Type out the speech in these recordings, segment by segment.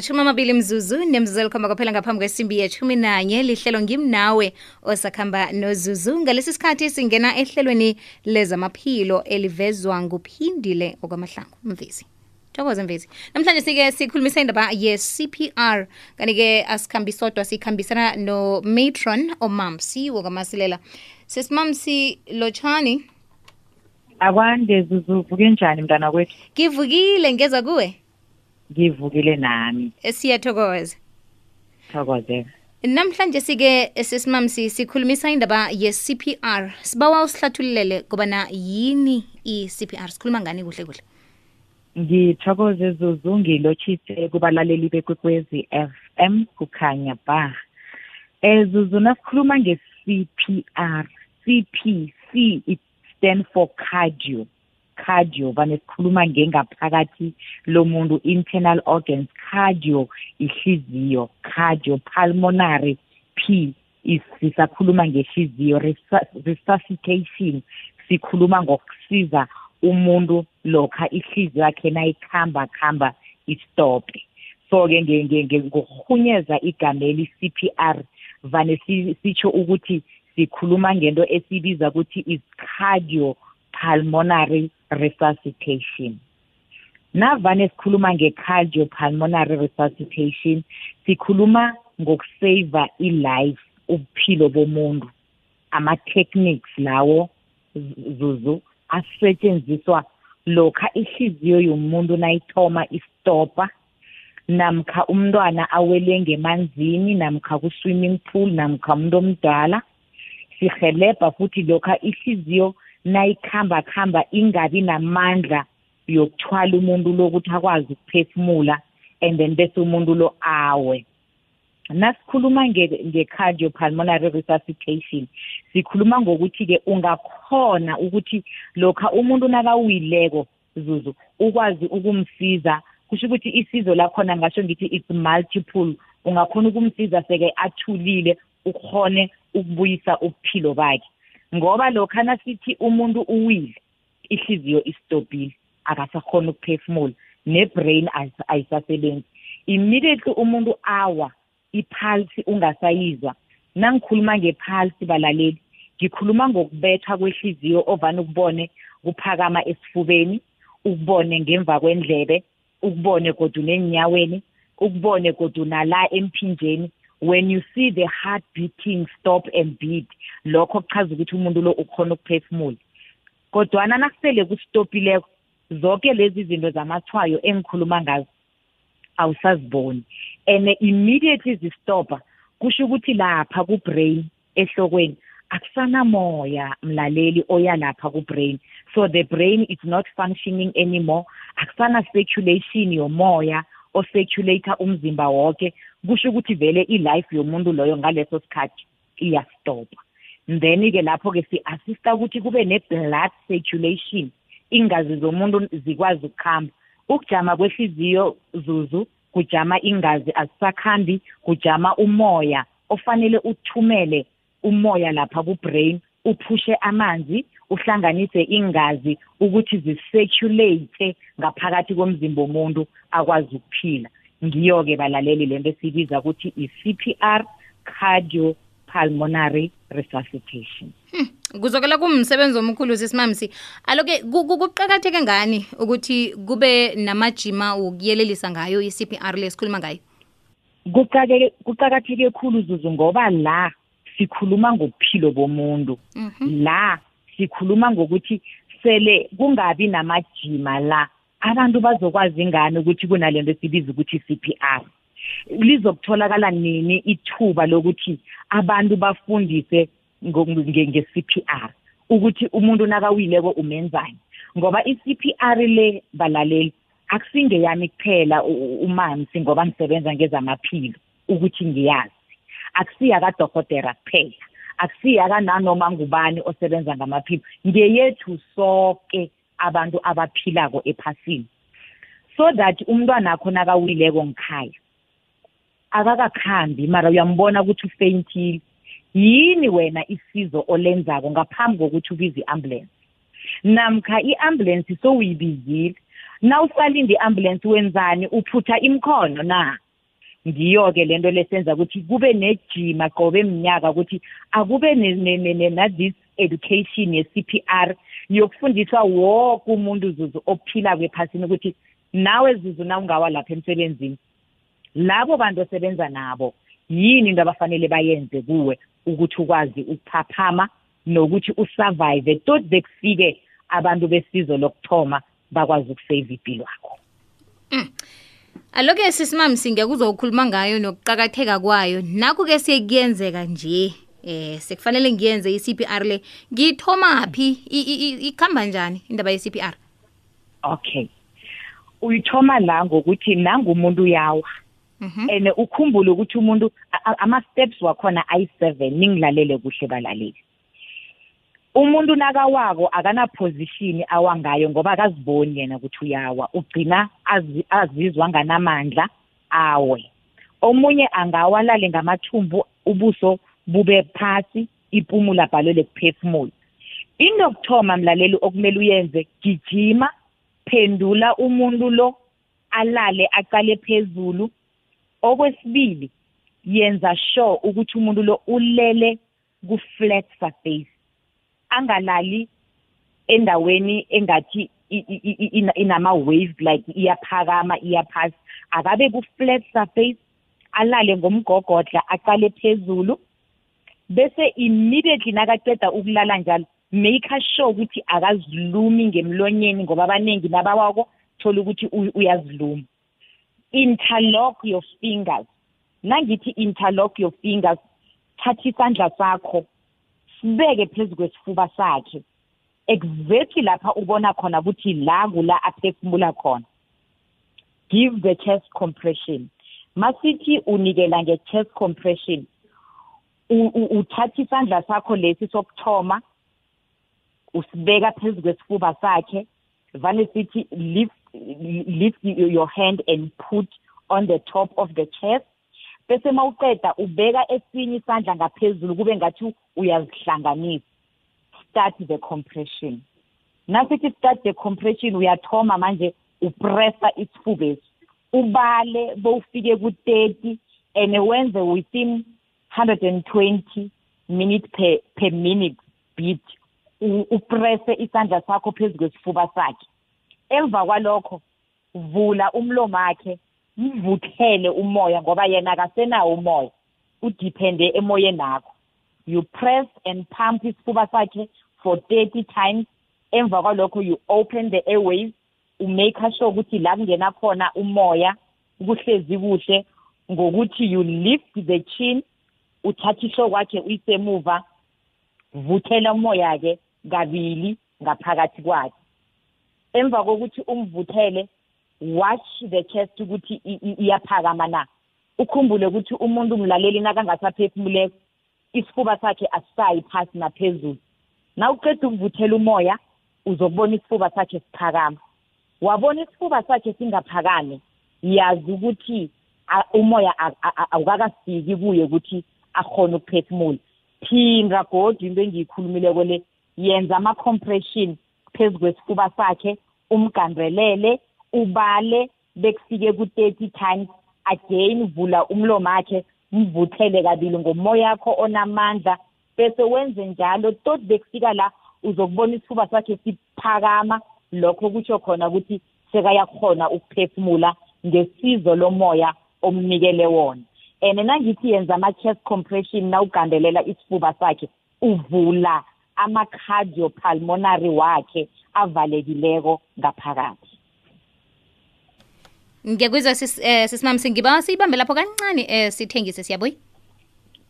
shumi amabili mzuzu nemzuzu kwaphela ngaphambi kwesimbi yeshumi nanye. Lihlelo ngimnawe osakhamba nozuzu. Ngalesi sikhathi singena ehlelweni lezamaphilo elivezwa nguphindile okwamahlangu mvezi. Thokoze mvezi. Namhlanje sike sikhulumisa indaba ye-cpr kanti-ke asikhambi sodwa sikhambisana no-matron omamsi wokwamasilela. Sesimamsi lotshani? Akwande zuzu uvuke njani mntana kwethu? Ngivukile ngeza kuwe? Ngivukile nami. Siyathokoza. Thokozeka namhlanje sike sesimamsi sikhulumisa indaba ye-cpr sibawa usihlathululele kobana yini i-cpr sikhuluma ngani kuhle kuhle? Ngithokoze zuzu ngilotshise kubalaleli bekwekwezi FM kukhanya ba. Eh zuzu nasikhuluma nge-CPR CP C it stand for cardio. Cardio vane sikhuluma ngengaphakathi lomuntu internal organs cardio ihliziyo cardio pulmonary P is sisakhuluma ngehliziyo resuscitation sikhuluma ngokusiza umuntu lokha ihliziyo yakhe nayikhamba khamba istophe so ke ngokuhunyeza igameli CPR vane sitsho ukuthi sikhuluma ngento esibiza ukuthi is cardio pulmonary resuscitation. Navane sikhuluma nge-cardio pulmonary resuscitation sikhuluma ngokusava i-life ubuphilo bomuntu. Ama-techniques lawo zuzu asetshenziswa lokha ihliziyo yomuntu nayithoma istopa namkha umntwana awele ngemanzini namkha ku-swimming pool namkha umuntu omdala. Sihelebha futhi lokha ihliziyo nayikhamba khamba ingabi namandla yokuthwala umuntu lokuthi akwazi ukuphefumula and then bese umuntu lo awe. Nasikhuluma nge-cardio pulmonary resuscitation sikhuluma ngokuthi-ke ungakhona ukuthi lokha umuntu nakawileko zuzu ukwazi ukumsiza kusho ukuthi isizo lakhona ngasho ngithi it's multiple ungakhona ukumsiza seke athulile ukhone ukubuyisa ubuphilo bakhe. Ngoba lokha nasithi umuntu uwile ihliziyo istopile akasakhona ukuphefumula ne-brain ayisasebenzi. Immediately umuntu awa ipulse ungasayizwa. Nangikhuluma ngepulse balaleli ngikhuluma ngokubethwa kwehliziyo ovane ukubone kuphakama esifubeni ukubone ngemva kwendlebe ukubone godu nenyaweni ukubone godu nala emphinjeni when you see the heart beating stop and beat. Lokho kuchaza ukuthi umuntu lo ukhona ukuphefumula. Kodwana nakusele kusitopileko zonke lezi zinto zamathwayo engikhuluma ngazo awusaziboni. And immediately zistopa kusho ukuthi lapha ku-brain ehlokweni akusanamoya mlaleli oya lapha ku-brain. So the brain is not functioning anymore. Akusana circulation yomoya ocirculator umzimba wonke kusho ukuthi vele i-life yomuntu loyo ngaleso sikhathi iyastopa. Then-ke lapho-ke si-assista ukuthi kube ne-blood circulation ingazi zomuntu zikwazi ukuhamba. Ukujama kwehliziyo zuzu kujama ingazi azisakhambi kujama umoya ofanele uthumele umoya lapha ku-brain uphushe amanzi uhlanganise ingazi ukuthi zicirculate ngaphakathi komzimba womuntu akwazi ukuphila. Ngiyo-ke balaleli lento esibiza ukuthi i-CPR cardio pulmonary resuscitation hmm. kuzokela kumsebenzi omkhulu sesimamsi aloke kuqakatheke ngani ukuthi kube namajima wokuyelelisa ngayo i-CPR le sikhuluma ngayo kuqakatheke khulu zuzu ngoba la sikhuluma ngobuphilo bomuntu mm -hmm. la sikhuluma ngokuthi sele kungabi namajima la abantu bazokwazi ngani ukuthi kunalento esibiza ukuthi CPR lizokutholakala nini ithuba lokuthi abantu bafundise nge-CPR ukuthi umuntu nakawileko umenzani? Ngoba i-CPR le balaleli akusingeyami kuphela umansi ngoba ngisebenza ngezamaphilo ukuthi ngiyazi. Akusiya kadokotela kuphela akusiya kananoma ngubani osebenza ngamaphilo. Ngeyethu sonke abantu abaphilako ephasini. So that umntwana akho nakawileko ngikhaya akakakhambi. Mara uyambona ukuthi ufeyintile yini wena isizo olenzako ngaphambi kokuthi ubize i-ambulance namkha i-ambulance sowuyibizile na usalinde i-ambulance wenzani? Uphutha imkhono na? Ngiyo-ke lento lesenza ukuthi kube nejima qobe eminyaka ukuthi akube na-this education ye-CPR yokufundiswa wonke umuntu zuzu ophila kwephasini ukuthi nawe zuzu na ungawa lapha emsebenzini labo bantu osebenza nabo yini into abafanele bayenze kuwe ukuthi ukwazi ukuphaphama nokuthi usurvive tot bekufike abantu besizo lokuthoma bakwazi ukusave impilo yakho? Mm. aloke sisimami singekuzokhuluma ngayo nokuqakatheka kwayo. Nakho-ke siyekuyenzeka nje. Eh sekufanele ngiyenze i-CPR le. Ngithoma phi? Ikhamba njani indaba ye-CPR okay. Uyithoma la ngokuthi nangumuntu uyawa. Mhm. and ukhumbule ukuthi umuntu ama-steps wakhona ayi-7 ningilalele kuhle balaleli. Umuntu nakawako akanaposition awangayo ngoba akaziboni yena ukuthi uyawa. Ugcina azizwa nganamandla awe. Omunye angawalale ngamathumbu ubuso bube phasi ipumula bhalelwe kuphefumula into yokuthoma mlaleli okumele uyenze gijima phendula umuntu lo alale aqale phezulu. Okwesibili yenza sure ukuthi umuntu lo ulele ku-flat surface angalali endaweni engathi inama-wave like iyaphakama iyaphasi. Akabe ku-flat surface alale ngomgogodla aqale phezulu. Bese immediately nakaceda ukulala njalo make sure ukuthi akazilumi ngemlonyeni ngoba abaningi nabawako thola ukuthi uyaziluma. Interlock your fingers. Nangithi interlock your fingers thatha isandla sakho sibeke phezu kwesifuba sakhe. Exactly lapha ubona khona ukuthi la kula aphefumula khona. Give the chest compression. Masithi unikela nge-chest compression uthatha isandla sakho lesi sokuthoma usibeka phezu kwesifuba sakhe vane sithi lift lift your hand and put on the top of the chest. Bese mawuqeda ubeka esinye isandla ngaphezulu kube ngathi uyazihlanganisa. Start the compression. Nasithi start the compression uyathoma manje upressa isifubesi ubale bowufike ku-thirty and wenze within 120 minutes per, per minute beat upresse isandla sakho phezu kwesifuba sakhe. Emva kwalokho vula umlomo wakhe mvuthele umoya ngoba yena akasenawo umoya. Udiphende emoyeni akho you press and pump isifuba sakhe for 30 times. Emva kwalokho you open the airways. Umake sure ukuthi la kungena khona umoya kuhlezi kuhle ngokuthi you lift the chin uthatha ihloko uyisemuva vuthela umoya-ke kabili ngaphakathi kwakhe. Emva kokuthi umvuthele watch the chest ukuthi iyaphakama na? Ukhumbule ukuthi umuntu umlaleli nakangasaphefumuleko isifuba sakhe asisayi phasi naphezulu. Na uqeda ukuvuthela umoya uzokubona isifuba sakhe siphakama. Wabona isifuba sakhe singaphakami yazi ukuthi umoya awukakafiki kuye ukuthi akhona ukuphefumula. Phinda godu into engiyikhulumileko le yenza ama-compression phezu kwesifuba sakhe umgandelele ubale bekufike ku-thirty times again vula umlomo wakhe mvuthele kabili ngomoya wakho onamandla bese wenze njalo tot bekufika la uzokubona isifuba sakhe siphakama. Lokho kutsho khona ukuthi sekayakhona ukuphefumula ngesizo lomoya omnikele wona. And nangithi yenza ama-chest compression nawugandelela isifuba sakhe uvula ama-cardiopulmonary wakhe avalekileko ngaphakathi. Ngiyakuzwa eh, sisimami singiba siyibambe lapho kancane um sithengise siyabuyi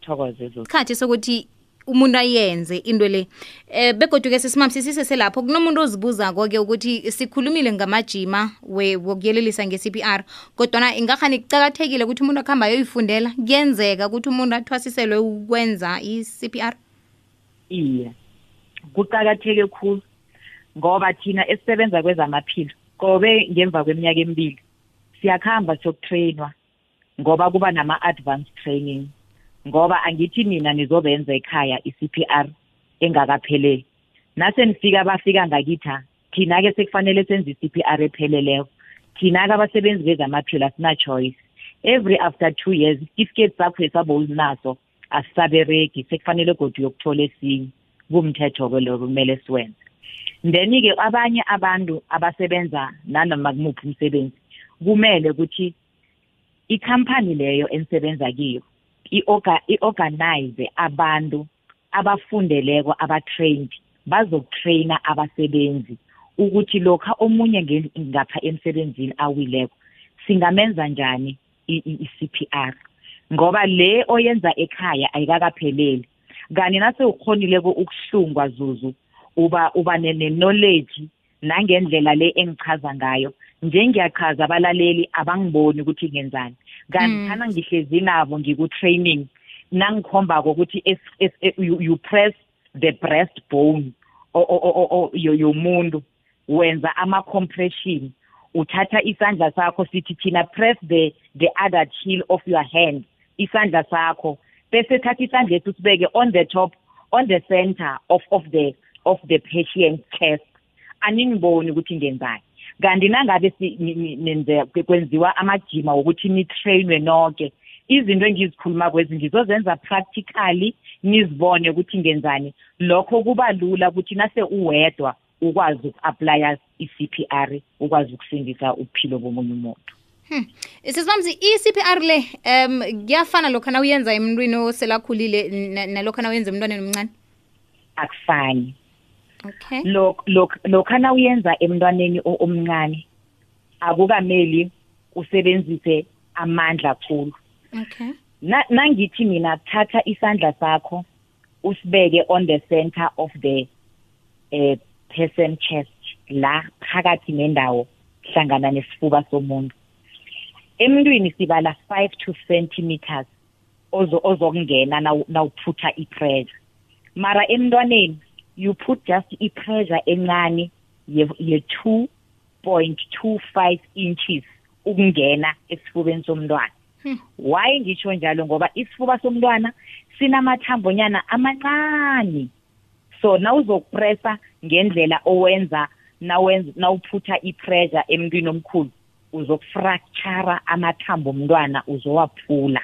thokoze isikhathi sokuthi umuntu ayenze into le. Eh begoduke sesimami sisiseselapho kunomuntu ozibuzako-ke ukuthi sikhulumile ngamajima wokuyelelisa nge-CPR kodwana ingakhani kucakathekile ukuthi umuntu akuhamba ayoyifundela kuyenzeka ukuthi umuntu athwasiselwe ukwenza i-CPR iye kucakatheke khulu ngoba thina esisebenza kwezamaphilo kobe ngemva kweminyaka emibili siyakuhamba siyokutrainwa ngoba kuba nama-advanced training. Ngoba angithi nina nizobenza ekhaya i-CPR engakapheleli. Nase nifika bafika ngakitha thina-ke sekufanele senze i-CPR epheleleko. Thina-ke abasebenzi bezamaphilo asina choice. Every after two years isitifiketi sakho esabo unaso asisabereki sekufanele kodwa uyokuthola esinye kumthetho-ke lokho kumele siwenze. Then-ke abanye abantu abasebenza nanoma kumuphi umsebenzi kumele ukuthi ikhampani leyo enisebenza kiyo i-organize abantu abafundeleko aba-trained bazokutraina abasebenzi ukuthi lokha omunye ngapha emsebenzini awileko singamenza njani i-CPR ngoba le oyenza ekhaya ayikakapheleli. Kanti nase ukhonileko ukuhlungwa zuzu uba uba ne-knowledge nangendlela le engichaza ngayo njengiyachaza abalaleli abangiboni ukuthi ngenzani. Kanti thana ngihlezi nabo ngiku-training nangikhombako ukuthi you press the breast bone yomuntu wenza ama-compression uthatha isandla sakho sithi thina press the the other heel of your hand isandla sakho. Bese thatha isandla ethu sibeke on the top on the center of of the of the patient chest. Aningiboni ukuthi ngenzani. Kanti nangabe nenze kwenziwa amajima wokuthi nitrainwe nonke izinto engizikhuluma kwezi ngizozenza practically nizibone ukuthi ngenzani. Lokho kuba lula ukuthi nase uwedwa ukwazi uku-aplya i-CPR ukwazi ukusindisa uphilo bomunye umuntu. Hmm. Sisibamzi i-CPR le um kuyafana lokho na uyenza emntwini oselakhulile nalokho na uyenza emntwaneni omncane? Akufani. Okay. Lokho na uyenza emntwaneni omncane akukameli usebenzise amandla kakhulu okay. Nangithi mina thatha isandla sakho usibeke on the center of the eh person chest la phakathi nendawo hlangana nesifuba somuntu. Emntwini sibala 5 to centimeters ozo ozokungena nawuphutha ipressure. Mara emntwaneni you put just ipressure encane ye 2.25 inches ukungena esifubeni somntwana. Why ngisho njalo? Ngoba isifuba somntwana sinamathambonyana amancane. So nawuzokupressa ngendlela owenza nawenza nawuphutha ipressure emntwini omkhulu uzokufractura amathambo omntwana uzowaphula.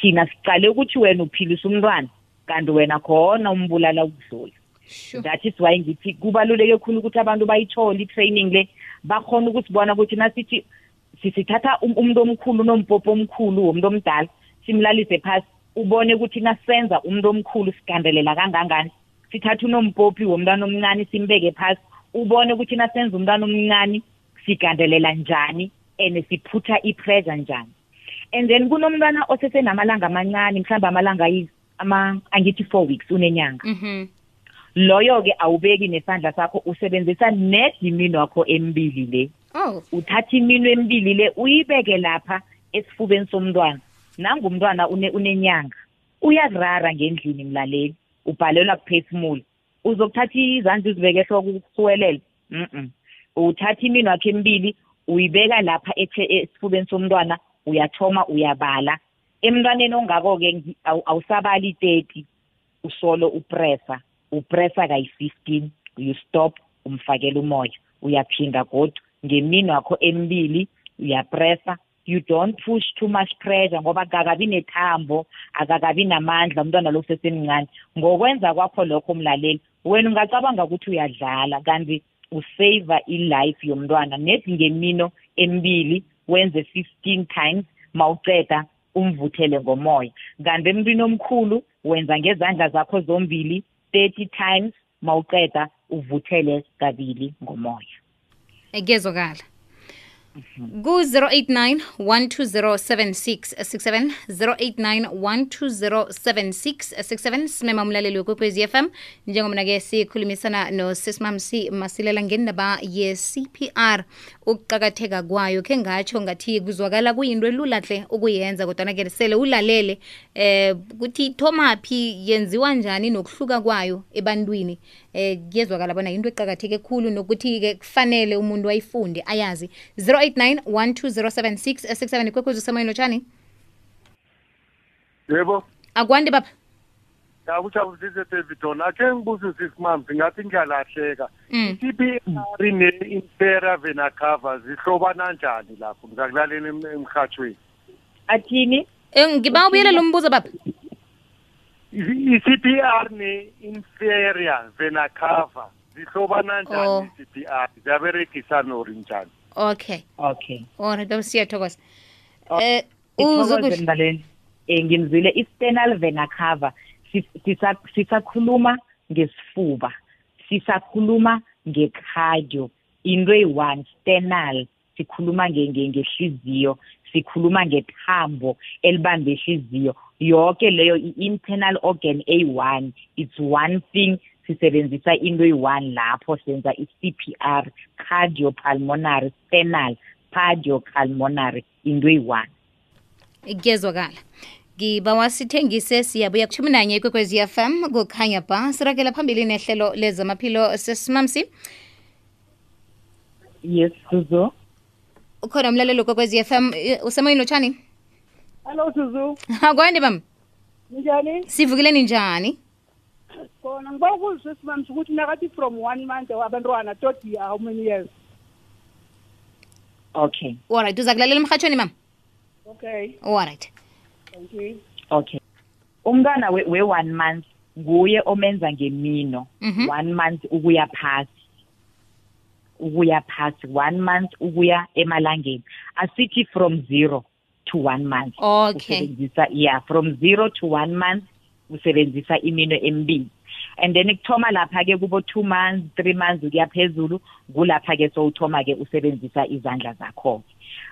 Thina sicale ukuthi wena uphilisa umntwana kanti wena khona umbulala ukudlula that is why ngithi kubaluleke khulu ukuthi abantu bayithole i-training le. Bakhona ukusibona ukuthi nasithi sisithatha umuntu omkhulu nompopo omkhulu womuntu omdala simlalise phasi ubone ukuthi nasenza umuntu omkhulu sigandelela kangangani. Sithatha unompopi womntwana omncane simbeke phasi ubone ukuthi nasenza umntwana omncane sigandelela njani and siphutha ipressure njani. And then kunomntwana osesenamalanga amancane mhlawumbe amalanga ama angithi four weeks unenyanga mhm loyo-ke awubeki nesandla sakho usebenzisa net imino wakho emibili le. Oh. Uthatha imino emibili le uyibeke lapha esifubeni somntwana. Nangumntwana une, unenyanga uyakurara ngendlini mlaleli ubhalelwa kuphefumula uzokuthatha izandla uzibeke ehloko ukusuwelela mm uthatha imino wakho emibili uyibeka lapha esifubeni somntwana uyathoma uyabala. Emntwaneni ongako-ke awusabali i-thirty usolo upressa. Upressa kayi-fifteen you stop umfakela umoya. Uyaphinda kodwa ngemino wakho emibili uyapressa. You don't push too much pressure ngoba akakabi nethambo akakabi namandla umntwana lo sesemncane ngokwenza kwakho lokho mlaleli wena ungacabanga ukuthi uyadlala kanti usave i-life yomntwana. Net ngemino emibili wenze 15 times mawuceda umvuthele ngomoya. Kanti emntwini omkhulu wenza ngezandla zakho zombili 30 times mawuceda uvuthele kabili ngomoya. Kezwakala ku-089 1207667 089 1207667 simema umlaleli wekwekwezi fm njengomna-ke sikhulumisana nosesimamsi masilela ngendaba ye-cpr ukuqakatheka kwayo khe ngatsho ngathi kuzwakala kuyinto elula hle ukuyenza kodwana-ke sele ulalele eh kuthi thomaphi yenziwa njani nokuhluka kwayo ebantwini eh kuyezwakala bona yinto eqakatheke khulu nokuthi-ke kufanele umuntu ayifunde ayazi. 089 1207667 ikwekwezi usemoyeni lotshani yebo. Akwande baba. Yakujabulise davidon akhe ngibuze sisimamzi ngathi ngiyalahleka. Mm. i-cpr ne-impera venacava zihlobana njani lapho? Ngizakulalela em- emhathweni athini? Eh, ngiba ubuyela lo mbuzo baba. i-CPR ne-inferior vena cover. Zihlobana Oh. njani i-CPR ziyaberegisa nori njani? Okay. Okay. Alright baba siyathokoza Oh, eh Ithokoze uzukuhle mlaleli eh ngimzwile i-sternal vena cover. Sis- sisa- sisakhuluma ngesifuba. Sisakhuluma ngecardio. Into eyi-one sternal. Sikhuluma nge- nge- ngehliziyo. Sikhuluma ngethambo elibambe ihliziyo. Yonke leyo i-internal organ eyi-one. It's one thing sisebenzisa into eyi-one lapho senza i-c p r cardiopulmonary sternal cardiopulmonary into eyi-one. Kuyezwakala ngiba wasithengise siyabuya kuthumi nanye ikwekwezi fm kukhanya ba sirakela phambili nehlelo lezamaphilo sesimamsi. Yes zuzo ukhona umlalelo kwekwez fm m usemoyini lotshani Hello Suzu, akwande bam? Njani? sivukileni njani Khona ngiba ukuzwe simamisa ukuthi nakathi from one month abantwana tot how many years? okay. Alright uza kulalela emhatshweni mam? Okay, alright thank you. okay. Umntwana we- we-one month nguye omenza ngemino. Mhm. one month ukuya phasi. Ukuya phasi. One month ukuya emalangeni. Asithi from zero. To one month. Okay. Usebenzisa yeah from zero to one month usebenzisa imino emibili. And then kuthoma lapha-ke kubo two months three months ukuya phezulu kulapha-ke sowuthoma-ke usebenzisa izandla zakho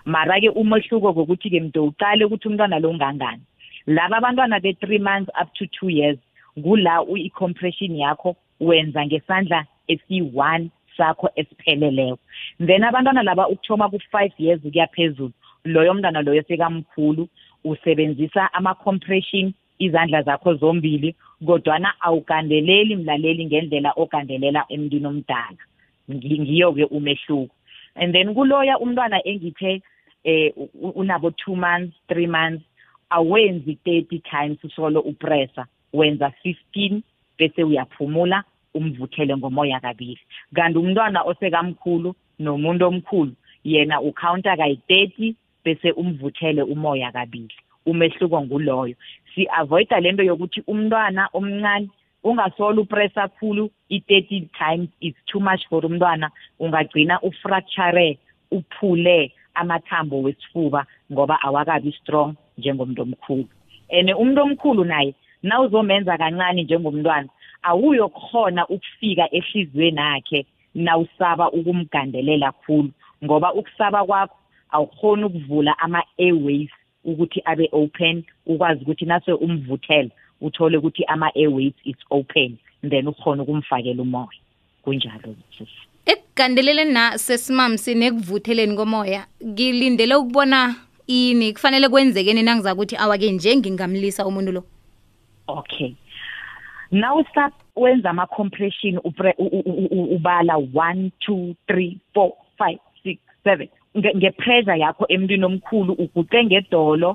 mara-ke umehluko kokuthi-ke mntu uqale ukuthi umntwana lo ungangani. Laba abantwana be-three months up to two years kula u- i-compression yakho wenza ngesandla esi-one sakho esipheleleko. Then abantwana laba ukuthoma ku-five years ukuya phezulu loyo mntwana loyo sekamkhulu usebenzisa ama-compression izandla zakho zombili kodwana awugandeleli mlaleli ngendlela ogandelela emntwini omdala. Ngi- ngiyo-ke umehluko. And then kuloya umntwana engithe eh unabo two months three months awenzi thirty times solo upressa wenza fifteen bese uyaphumula umvuthele ngomoya kabili. Kanti umntwana osekamkhulu nomuntu omkhulu yena ukhawunta kayi-thirty bese umvuthele umoya kabili umehluko nguloyo. Si-avoida lento yokuthi umntwana omncane ungasolo upressa kakhulu i-thirty times is too much for umntwana ungagcina ufracture uphule amathambo wesifuba ngoba awakabi strong njengomuntu omkhulu. And umuntu omkhulu naye nawuzomenza kancane njengomntwana awuyokhona ukufika ehliziyweni yakhe nawusaba ukumgandelela khulu ngoba ukusaba kwakho awukhoni ukuvula ama-airways ukuthi abe open ukwazi ukuthi nase umvuthela uthole ukuthi ama-airways is open then ukhona ukumfakela umoya. Kunjalo sisi ekugandeleleni na sesimamsi nekuvutheleni komoya ngilindele ukubona ini? Kufanele kwenzekeni nangiza ukuthi awake nje ngingamlisa umuntu lo? Okay. Now start wenza ama-compression upre- u- u- u- u- ubala one two three four five six seven. Nge- nge-pressure yakho emntwini omkhulu uguqe ngedolo